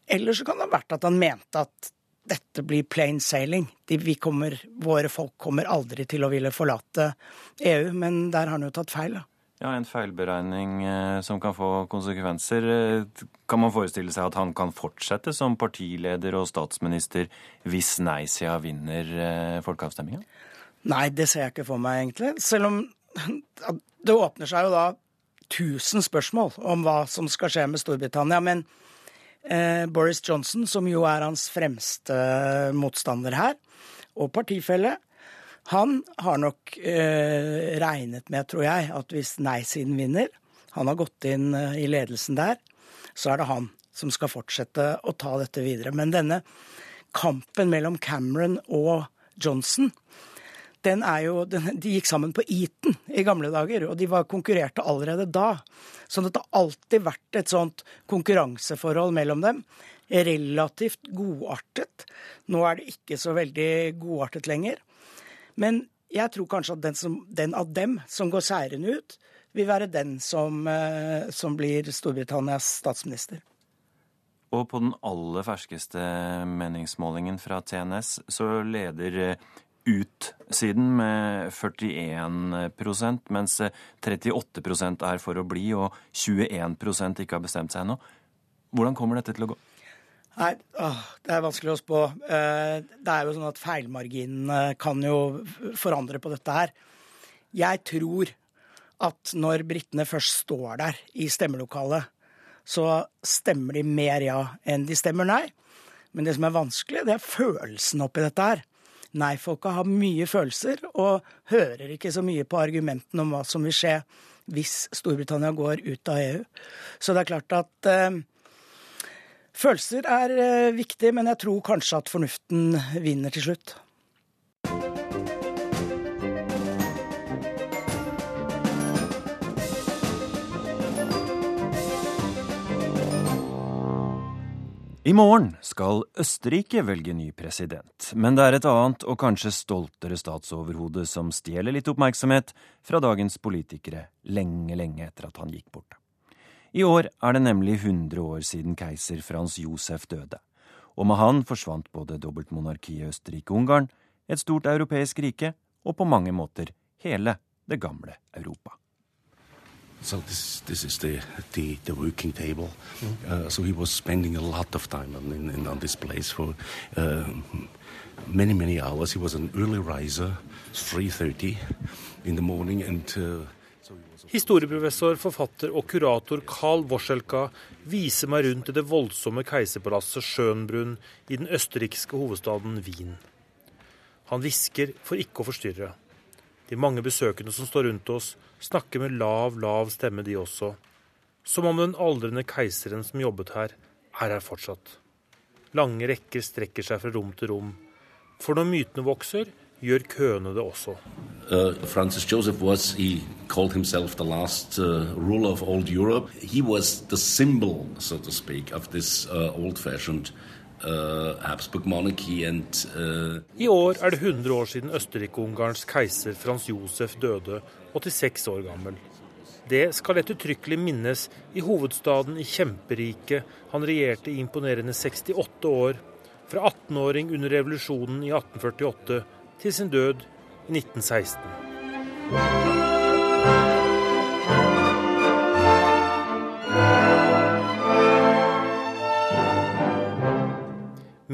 Eller så kan det ha vært at han mente at dette blir plain sailing. De, kommer, våre folk kommer aldri til å ville forlate EU, men der har han jo tatt feil. da. Ja, En feilberegning eh, som kan få konsekvenser. Eh, kan man forestille seg at han kan fortsette som partileder og statsminister hvis nei-sida vinner eh, folkeavstemninga? Nei, det ser jeg ikke for meg, egentlig. Selv om det åpner seg jo da tusen spørsmål om hva som skal skje med Storbritannia. Men Eh, Boris Johnson, som jo er hans fremste motstander her, og partifelle, han har nok eh, regnet med, tror jeg, at hvis nei-siden vinner, han har gått inn eh, i ledelsen der, så er det han som skal fortsette å ta dette videre. Men denne kampen mellom Cameron og Johnson, den er jo, den, de gikk sammen på Eton i gamle dager, og de var konkurrerte allerede da. Så det har alltid vært et sånt konkurranseforhold mellom dem. Relativt godartet. Nå er det ikke så veldig godartet lenger. Men jeg tror kanskje at den, som, den av dem som går seirende ut, vil være den som, eh, som blir Storbritannias statsminister. Og på den aller ferskeste meningsmålingen fra TNS så leder eh, ut-siden med 41% mens 38% er for å bli, og 21% ikke har bestemt seg ennå. Hvordan kommer dette til å gå? Nei, åh, Det er vanskelig å spå. Eh, det er jo sånn at feilmarginene kan jo forandre på dette her. Jeg tror at når britene først står der i stemmelokalet, så stemmer de mer ja enn de stemmer nei. Men det som er vanskelig, det er følelsen oppi dette her. nei-folka har mye følelser og hører ikke så mye på argumentene om hva som vil skje hvis Storbritannia går ut av EU. Så det er klart at eh, følelser er eh, viktig, men jeg tror kanskje at fornuften vinner til slutt. I morgen skal Østerrike velge ny president, men det er et annet og kanskje stoltere statsoverhode som stjeler litt oppmerksomhet fra dagens politikere lenge, lenge etter at han gikk bort. I år er det nemlig 100 år siden keiser Frans Josef døde, og med han forsvant både dobbeltmonarkiet Østerrike-Ungarn, et stort europeisk rike og på mange måter hele det gamle Europa. So this this is the the, the working table. Mm. Uh, so he was spending a lot of time on, in, on this place for uh, many many hours. He was an early riser, 3:30 in the morning, and. Uh, Historieprofessor, forfatter og kurator Karl Worselka viser meg rundt i det voldsomme keiserpalasset Schönbrunn i den østerrikske hovedstaden Wien. Han hvisker for ikke å forstyrre. De mange besøkende som står rundt oss, snakker med lav, lav stemme, de også. Som om den aldrende keiseren som jobbet her, er her fortsatt. Lange rekker strekker seg fra rom til rom. For når mytene vokser, gjør køene det også. Uh, Francis Joseph was, he called himself the last uh, ruler of old Europe. He was the symbol, so to speak, of this uh, old-fashioned Uh, Habsburg monarchy and, uh... I år er det 100 år siden Østerrike-Ungarns keiser Frans Josef døde, 86 år gammel. Det skal ettertrykkelig minnes i hovedstaden i kjemperiket han regjerte i imponerende 68 år, fra 18-åring under revolusjonen i 1848 til sin død i 1916.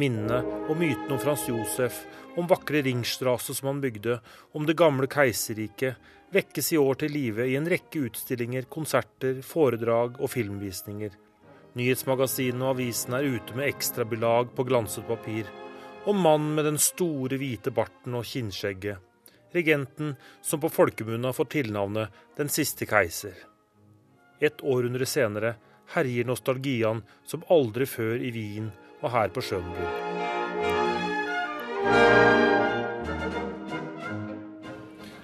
minnene og mytene om Frans Josef, om vakre Ringstrasse som han bygde, om det gamle keiserriket, vekkes i år til live i en rekke utstillinger, konserter, foredrag og filmvisninger. Nyhetsmagasinene og avisene er ute med ekstrabilag på glanset papir. Og mannen med den store, hvite barten og kinnskjegget. Regenten som på folkemunne har fått tilnavnet Den siste keiser. Et århundre senere herjer nostalgiaen som aldri før i Wien og her på Schönbrunn.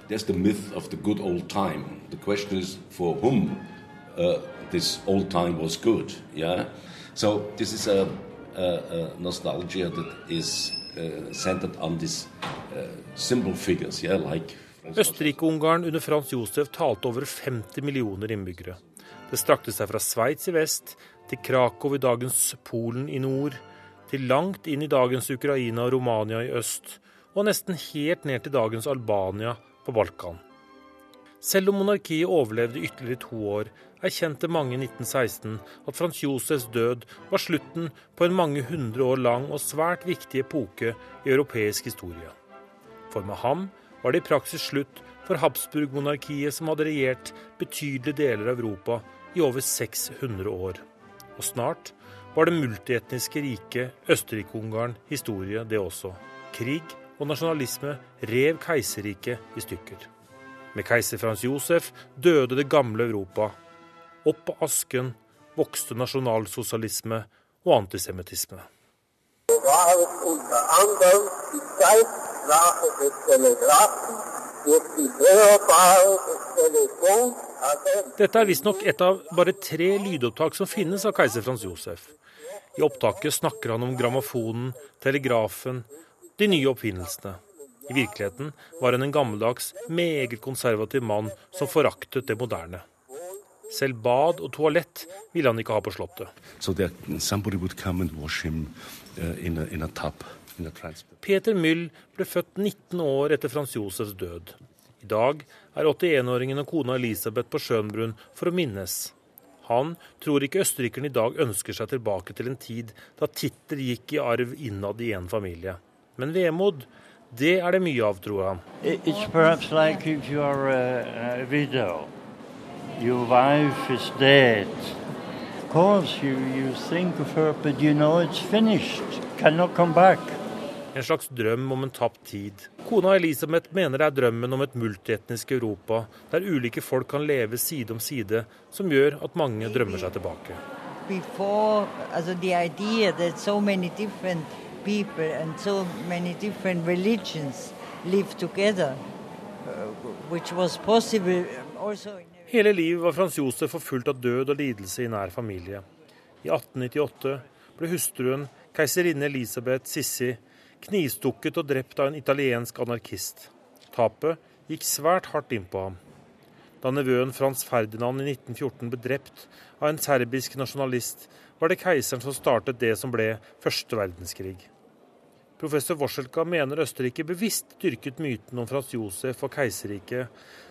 There's the myth of the good old time. The question is for whom uh, this old time was good. Yeah, so this is a nostalgia that is uh, centered on these uh, symbol figures. Yeah, like Østerrike-Ungarn under Frans Josef talte over 50 millioner innbyggere. Det strakte seg fra Sveits i vest til Krakow i dagens Polen i nord, til langt inn i dagens Ukraina og Romania i øst, og nesten helt ned til dagens Albania på Balkan. Selv om monarkiet overlevde ytterligere to år, erkjente mange i 1916 at Frans Josefs død var slutten på en mange hundre år lang og svært viktig epoke i europeisk historie. For med ham var det i praksis slutt for Habsburg-monarkiet, som hadde regjert betydelige deler av Europa i over 600 år. Og snart var det multietniske riket Østerrike-Ungarn historie, det også. Krig og nasjonalisme rev keiserriket i stykker. Med keiser Frans Josef døde det gamle Europa. Opp av asken vokste nasjonalsosialisme og antisemittisme. Dette er visstnok et av bare tre lydopptak som finnes av keiser Frans Josef. I opptaket snakker han om grammofonen, telegrafen, de nye oppfinnelsene. I virkeligheten var han en gammeldags, meget konservativ mann som foraktet det moderne. Selv bad og toalett ville han ikke ha på Slottet. So Peter Myll ble født 19 år etter Frans Josefs død. I dag er 81-åringen og kona Elisabeth på Schönbrunn for å minnes. Han tror ikke østerrikerne i dag ønsker seg tilbake til en tid da titler gikk i arv innad i en familie. Men vemod, det er det mye av, tror han. It's perhaps like if you are a, a widow. Your wife is dead. Of course, you, you think of her, but you know it's finished. Cannot come back. En slags drøm om en tapt tid. Kona Elisabeth mener det er drømmen om et multietnisk Europa, der ulike folk kan leve side om side, som gjør at mange drømmer seg tilbake. Before, also the idea that so many different people and so many different religions live together, uh, which was possible also in Hele livet var Frans Josef forfulgt av død og lidelse i nær familie. I 1898 ble hustruen, keiserinne Elisabeth Sissi, knivstukket og drept av en italiensk anarkist. Tapet gikk svært hardt innpå ham. Da nevøen Frans Ferdinand i 1914 ble drept av en serbisk nasjonalist, var det keiseren som startet det som ble første verdenskrig. Professor Worselka mener Østerrike bevisst dyrket myten om Frans Josef og keiserriket,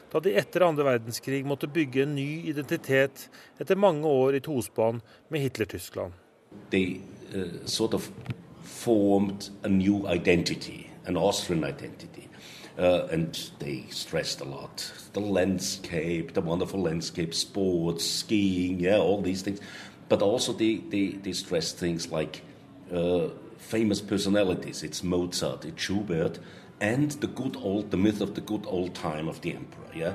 da de etter andre verdenskrig måtte bygge en ny identitet etter mange år i tospann med Hitler-Tyskland. Uh, sort of formed a new identity, an Austrian identity. Uh, and they stressed a lot the landscape, the wonderful landscape, sports, skiing, yeah, all these things. But also they, they, they stressed things like uh, famous personalities. It's Mozart, it's Schubert, and the good old, the myth of the good old time of the emperor, yeah.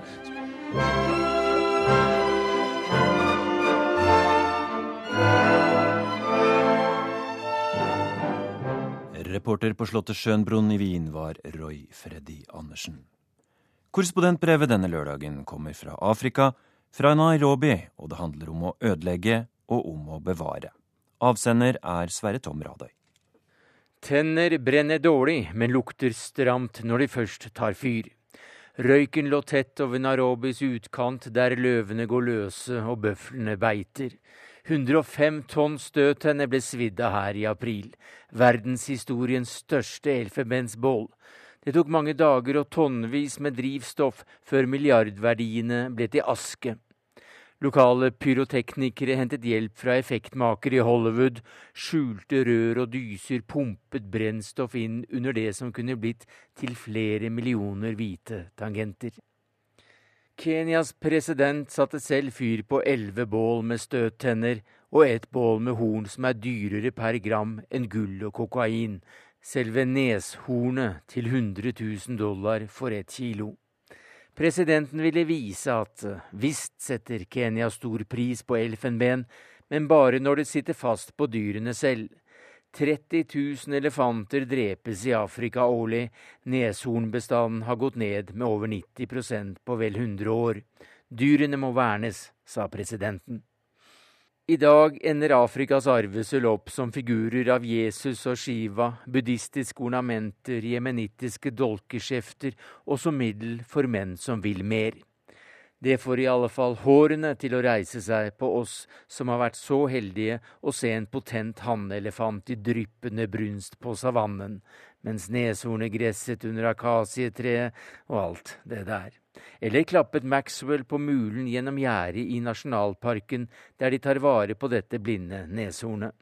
Reporter på Slottet Schönbrunn i Wien var Roy Freddy Andersen. Korrespondentbrevet denne lørdagen kommer fra Afrika, fra Nairobi, og det handler om å ødelegge og om å bevare. Avsender er Sverre Tom Radøy. Tenner brenner dårlig, men lukter stramt når de først tar fyr. Røyken lå tett over Narobis utkant, der løvene går løse og bøflene beiter. 105 tonn støttenner ble svidd av her i april. Verdenshistoriens største elfenbensbål. Det tok mange dager og tonnevis med drivstoff før milliardverdiene ble til aske. Lokale pyroteknikere hentet hjelp fra effektmakere i Hollywood. Skjulte rør og dyser pumpet brennstoff inn under det som kunne blitt til flere millioner hvite tangenter. Kenyas president satte selv fyr på elleve bål med støttenner og et bål med horn som er dyrere per gram enn gull og kokain, selve neshornet til 100 000 dollar for ett kilo. Presidenten ville vise at visst setter Kenya stor pris på elfenben, men bare når det sitter fast på dyrene selv. 30 000 elefanter drepes i Afrika årlig. Neshornbestanden har gått ned med over 90% på vel 100 år. Dyrene må vernes, sa presidenten. I dag ender Afrikas arvesølv opp som figurer av Jesus og Shiva, buddhistiske ornamenter, jemenittiske dolkeskjefter og som middel for menn som vil mer. Det får i alle fall hårene til å reise seg på oss som har vært så heldige å se en potent hannelefant i dryppende brunst på savannen, mens neshornet gresset under akasietreet og alt det der. Eller klappet Maxwell på mulen gjennom gjerdet i nasjonalparken, der de tar vare på dette blinde neshornet.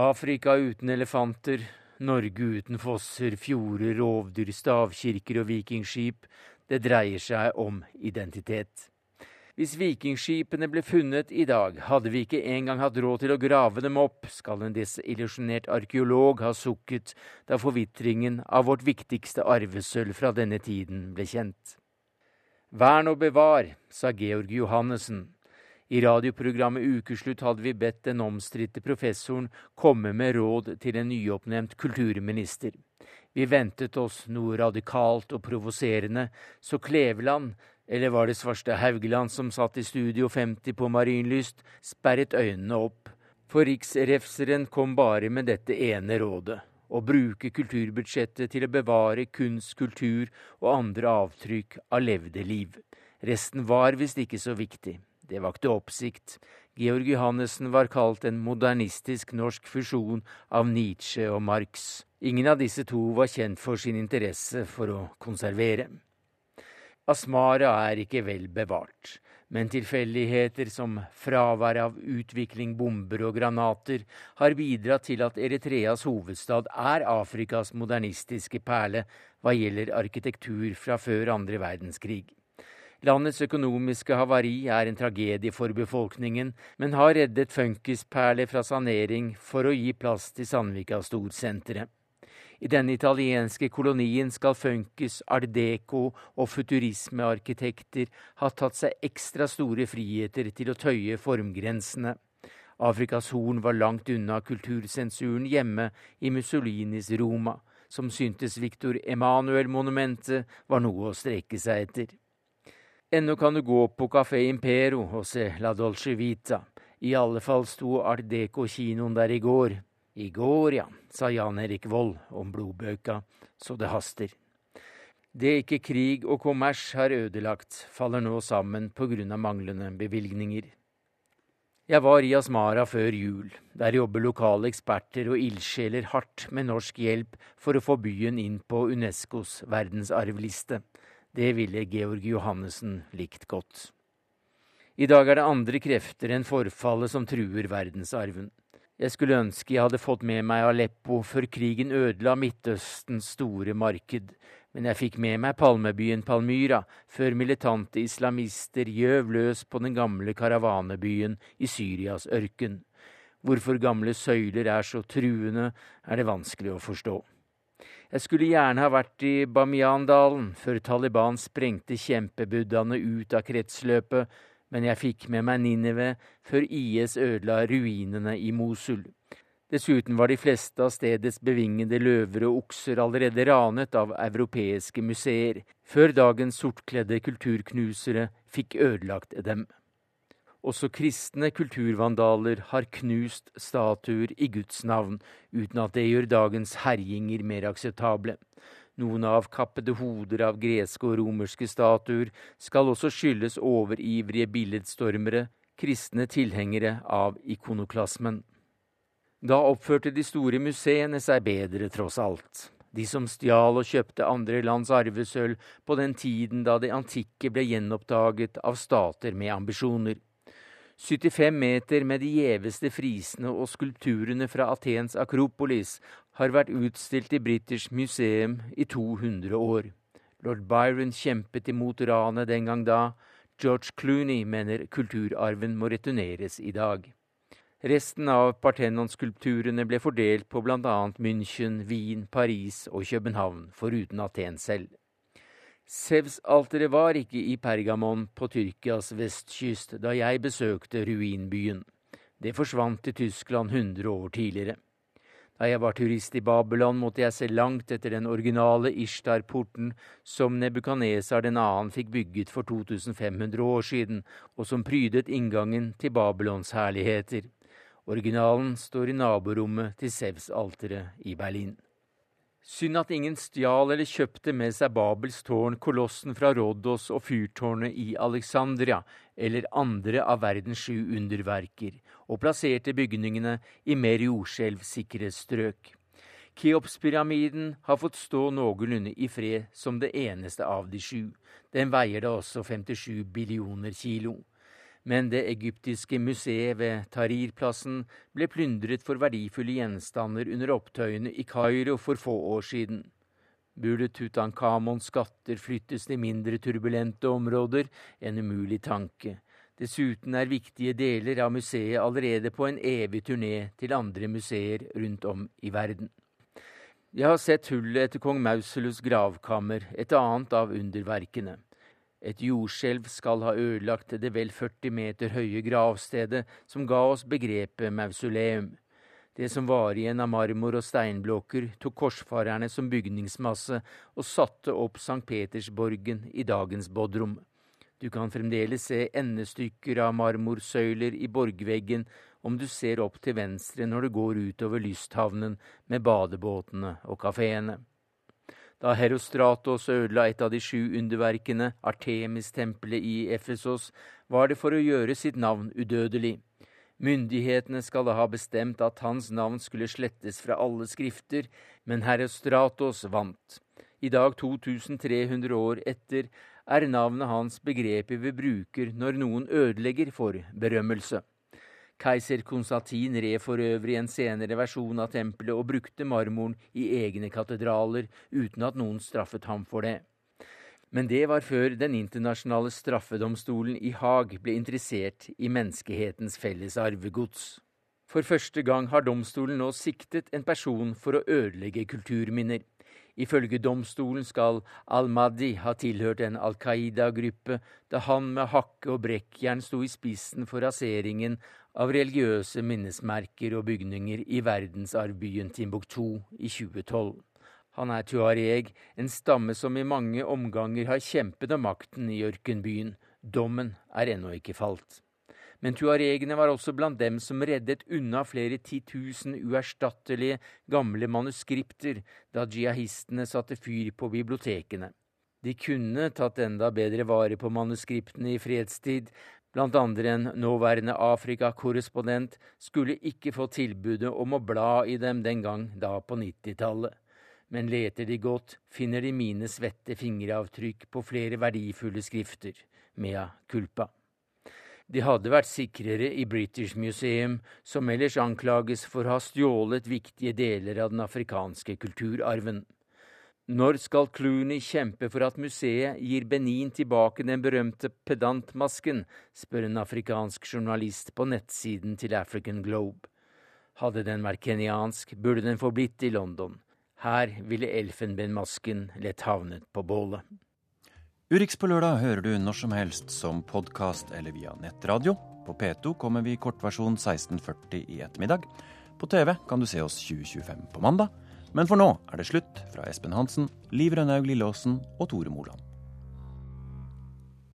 Afrika uten elefanter, Norge uten fosser, fjorder, rovdyr, stavkirker og vikingskip, det dreier seg om identitet. Hvis vikingskipene ble funnet i dag, hadde vi ikke engang hatt råd til å grave dem opp, skal en desillusjonert arkeolog ha sukket da forvitringen av vårt viktigste arvesølv fra denne tiden ble kjent. Vern og bevar, sa Georg Johannessen. I radioprogrammet Ukeslutt hadde vi bedt den omstridte professoren komme med råd til en nyoppnevnt kulturminister. Vi ventet oss noe radikalt og provoserende, så Kleveland, eller var det Svarstad Haugeland som satt i Studio 50 på Marienlyst, sperret øynene opp, for riksrefseren kom bare med dette ene rådet å bruke kulturbudsjettet til å bevare kunst, kultur og andre avtrykk av levde liv. Resten var visst ikke så viktig. Det vakte oppsikt. Georg Johannessen var kalt en modernistisk norsk fusjon av Nietzsche og Marx. Ingen av disse to var kjent for sin interesse for å konservere. Asmara er ikke vel bevart, men tilfeldigheter som fravær av utvikling, bomber og granater har bidratt til at Eritreas hovedstad er Afrikas modernistiske perle hva gjelder arkitektur fra før andre verdenskrig. Landets økonomiske havari er en tragedie for befolkningen, men har reddet funkisperler fra sanering for å gi plass til Sandvika Storsenteret. I denne italienske kolonien skal funkis, art og futurismearkitekter ha tatt seg ekstra store friheter til å tøye formgrensene. Afrikas Horn var langt unna kultursensuren hjemme i Mussolinis Roma, som syntes Victor Emanuel-monumentet var noe å strekke seg etter. Ennå kan du gå på Café Impero og se La Dolce Vita. I alle fall sto Art Deco-kinoen der i går, i går, ja, sa Jan Erik Vold om blodbøka, så det haster. Det ikke krig og kommers har ødelagt, faller nå sammen på grunn av manglende bevilgninger. Jeg var i Asmara før jul. Der jobber lokale eksperter og ildsjeler hardt med norsk hjelp for å få byen inn på Unescos verdensarvliste. Det ville Georg Johannessen likt godt. I dag er det andre krefter enn forfallet som truer verdensarven. Jeg skulle ønske jeg hadde fått med meg Aleppo før krigen ødela Midtøstens store marked, men jeg fikk med meg palmebyen Palmyra før militante islamister gjøv løs på den gamle karavanebyen i Syrias ørken. Hvorfor gamle søyler er så truende, er det vanskelig å forstå. Jeg skulle gjerne ha vært i Bamiyan-dalen før Taliban sprengte kjempebuddhaene ut av kretsløpet men jeg fikk med meg Ninive før IS ødela ruinene i Mosul. Dessuten var de fleste av stedets bevingede løver og okser allerede ranet av europeiske museer, før dagens sortkledde kulturknusere fikk ødelagt dem. Også kristne kulturvandaler har knust statuer i Guds navn, uten at det gjør dagens herjinger mer akseptable. Noen avkappede hoder av greske og romerske statuer skal også skyldes overivrige billedstormere, kristne tilhengere av ikonoklasmen. Da oppførte de store museene seg bedre, tross alt. De som stjal og kjøpte andre lands arvesølv på den tiden da det antikke ble gjenoppdaget av stater med ambisjoner. 75 meter med de gjeveste frisene og skulpturene fra Atens Akropolis har vært utstilt i British Museum i 200 år. Lord Byron kjempet imot ranet den gang da. George Clooney mener kulturarven må returneres i dag. Resten av Parthenon-skulpturene ble fordelt på bl.a. München, Wien, Paris og København, foruten Aten selv. Sevs-alteret var ikke i Pergamon på Tyrkias vestkyst da jeg besøkte ruinbyen. Det forsvant til Tyskland 100 år tidligere. Da jeg var turist i Babylon, måtte jeg se langt etter den originale Ishtar-porten som Nebukanesar den annen fikk bygget for 2500 år siden, og som prydet inngangen til Babylons herligheter. Originalen står i naborommet til Sevs-alteret i Berlin. Synd at ingen stjal eller kjøpte med seg Babels tårn, kolossen fra Rodos og fyrtårnet i Alexandria eller andre av verdens sju underverker, og plasserte bygningene i mer jordskjelvsikre strøk. Keopspyramiden har fått stå noenlunde i fred som det eneste av de sju. Den veier da også 57 billioner kilo men det egyptiske museet ved Tahrir-plassen ble plyndret for verdifulle gjenstander under opptøyene i Kairo for få år siden. Burde Tutankhamons skatter flyttes til mindre turbulente områder? En umulig tanke. Dessuten er viktige deler av museet allerede på en evig turné til andre museer rundt om i verden. Jeg har sett hullet etter kong Mausolus gravkammer, et annet av underverkene. Et jordskjelv skal ha ødelagt det vel 40 meter høye gravstedet som ga oss begrepet mausoleum. Det som var igjen av marmor og steinblokker, tok korsfarerne som bygningsmasse og satte opp St. Petersborgen i dagens Bodrum. Du kan fremdeles se endestykker av marmorsøyler i borgveggen om du ser opp til venstre når du går utover lysthavnen med badebåtene og kafeene. Da Herostratos ødela et av de sju underverkene, Artemis-tempelet i Efesos, var det for å gjøre sitt navn udødelig. Myndighetene skal da ha bestemt at hans navn skulle slettes fra alle skrifter, men Herostratos vant. I dag, 2300 år etter, er navnet hans begrepet vi bruker når noen ødelegger for berømmelse. Keiser Konstantin rev for øvrig en senere versjon av tempelet og brukte marmoren i egne katedraler uten at noen straffet ham for det. Men det var før Den internasjonale straffedomstolen i Haag ble interessert i menneskehetens felles arvegods. For første gang har domstolen nå siktet en person for å ødelegge kulturminner. Ifølge domstolen skal al-Mahdi ha tilhørt en Al Qaida-gruppe da han med hakke og brekkjern sto i spissen for raseringen av religiøse minnesmerker og bygninger i verdensarvbyen Timbuktu i 2012. Han er tuareg, en stamme som i mange omganger har kjempet om makten i ørkenbyen. Dommen er ennå ikke falt. Men tuaregene var også blant dem som reddet unna flere titusen uerstattelige gamle manuskripter da jihadistene satte fyr på bibliotekene. De kunne tatt enda bedre vare på manuskriptene i fredstid, blant andre en nåværende Afrika-korrespondent skulle ikke få tilbudet om å bla i dem den gang da på nittitallet. Men leter de godt, finner de mine svette fingeravtrykk på flere verdifulle skrifter, mea culpa. De hadde vært sikrere i British Museum, som ellers anklages for å ha stjålet viktige deler av den afrikanske kulturarven. Når skal Clooney kjempe for at museet gir Benin tilbake den berømte pedantmasken, spør en afrikansk journalist på nettsiden til African Globe. Hadde den vært kenyansk, burde den forblitt i London. Her ville elfenbenmasken lett havnet på bålet. Urix på lørdag hører du når som helst som podkast eller via nettradio. På P2 kommer vi i kortversjon 1640 i ettermiddag. På TV kan du se oss 2025 på mandag. Men for nå er det slutt fra Espen Hansen, Liv Rønnaug Lilleåsen og Tore Moland.